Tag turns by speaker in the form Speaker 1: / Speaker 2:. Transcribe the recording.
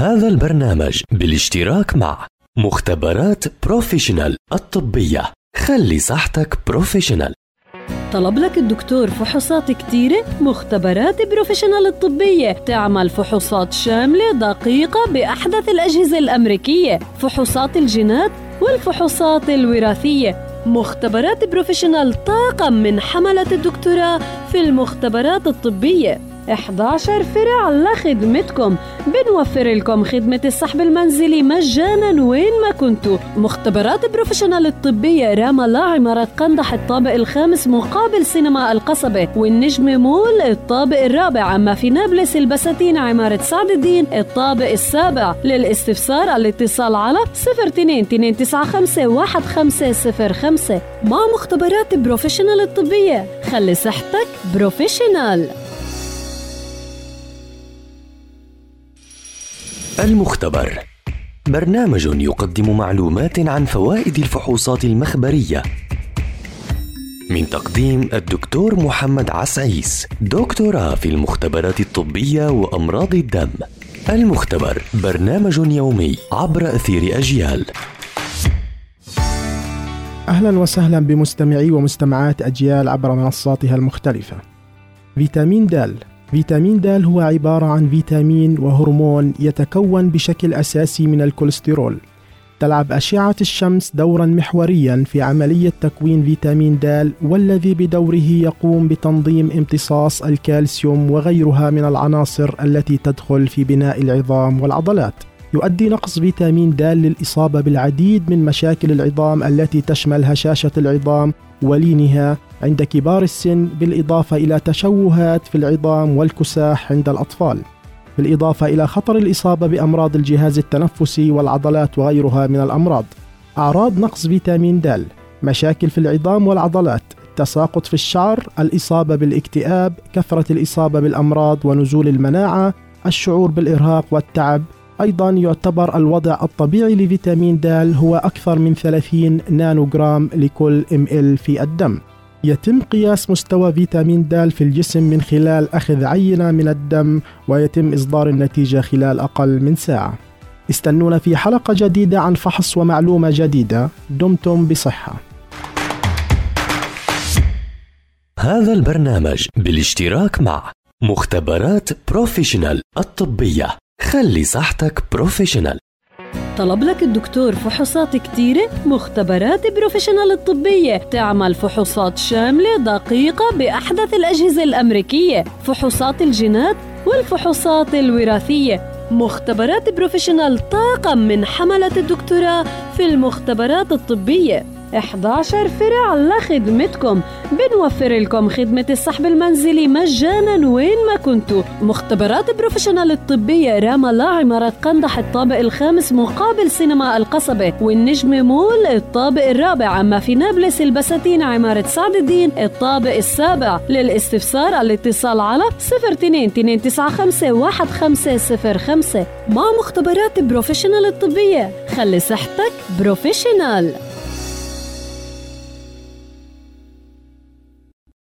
Speaker 1: هذا البرنامج بالاشتراك مع مختبرات Professional الطبية. خلي صحتك Professional.
Speaker 2: طلب لك الدكتور فحوصات كتيرة مختبرات Professional الطبية. تعمل فحوصات شاملة دقيقة بأحدث الأجهزة الأمريكية. فحوصات الجينات والفحوصات الوراثية. مختبرات Professional طاقم من حملة الدكتوراه في المختبرات الطبية. 11 فرع لخدمتكم. بنوفر لكم خدمة السحب المنزلي مجانا وين ما كنتوا. مختبرات Professional الطبية رام الله عمارة قندح الطابق الخامس مقابل سينما القصبة. والنجم مول الطابق الرابع. أما في نابلس البساتين عمارة سعد الدين الطابق السابع. للاستفسار الاتصال على 02 295 1505 مع مختبرات Professional الطبية خلي صحتك بروفيشنال.
Speaker 1: المختبر. برنامج يقدم معلومات عن فوائد الفحوصات المخبرية. من تقديم الدكتور محمد عسعيس دكتوراه في المختبرات الطبية وأمراض الدم. المختبر برنامج يومي عبر أثير أجيال.
Speaker 3: أهلا وسهلا بمستمعي ومستمعات أجيال عبر منصاتها المختلفة. فيتامين د فيتامين د هو عبارة عن فيتامين وهرمون يتكون بشكل أساسي من الكوليسترول. تلعب أشعة الشمس دورا محوريا في عملية تكوين فيتامين د والذي بدوره يقوم بتنظيم امتصاص الكالسيوم وغيرها من العناصر التي تدخل في بناء العظام والعضلات. يؤدي نقص فيتامين د للإصابة بالعديد من مشاكل العظام التي تشمل هشاشة العظام ولينها عند كبار السن بالإضافة إلى تشوهات في العظام والكساح عند الأطفال. بالإضافة إلى خطر الإصابة بأمراض الجهاز التنفسي والعضلات وغيرها من الأمراض. أعراض نقص فيتامين د مشاكل في العظام والعضلات تساقط في الشعر الإصابة بالاكتئاب كثرة الإصابة بالأمراض ونزول المناعة الشعور بالإرهاق والتعب. أيضا يعتبر الوضع الطبيعي لفيتامين د هو أكثر من 30 نانوغرام لكل ام في الدم. يتم قياس مستوى فيتامين د في الجسم من خلال أخذ عينة من الدم ويتم إصدار النتيجة خلال أقل من ساعة. استنونا في حلقة جديدة عن فحص ومعلومة جديدة. دمتم بصحة.
Speaker 1: هذا البرنامج بالاشتراك مع مختبرات Professional الطبية. خلي صحتك Professional.
Speaker 2: طلب لك الدكتور فحوصات كتيرة مختبرات Professional الطبية. تعمل فحوصات شاملة دقيقة بأحدث الأجهزة الأمريكية فحوصات الجينات والفحوصات الوراثية. مختبرات Professional طاقم من حملة الدكتوراه في المختبرات الطبية. 11 فرع لخدمتكم بنوفر لكم خدمة السحب المنزلي مجانا وين ما كنتوا. مختبرات Professional الطبية رام الله عمارة قندح الطابق الخامس مقابل سينما القصبة. والنجم مول الطابق الرابع. أما في نابلس البساتين عمارة سعد الدين الطابق السابع. للاستفسار الاتصال على 02 295 1505 مع مختبرات Professional الطبية خلي صحتك بروفيشنال.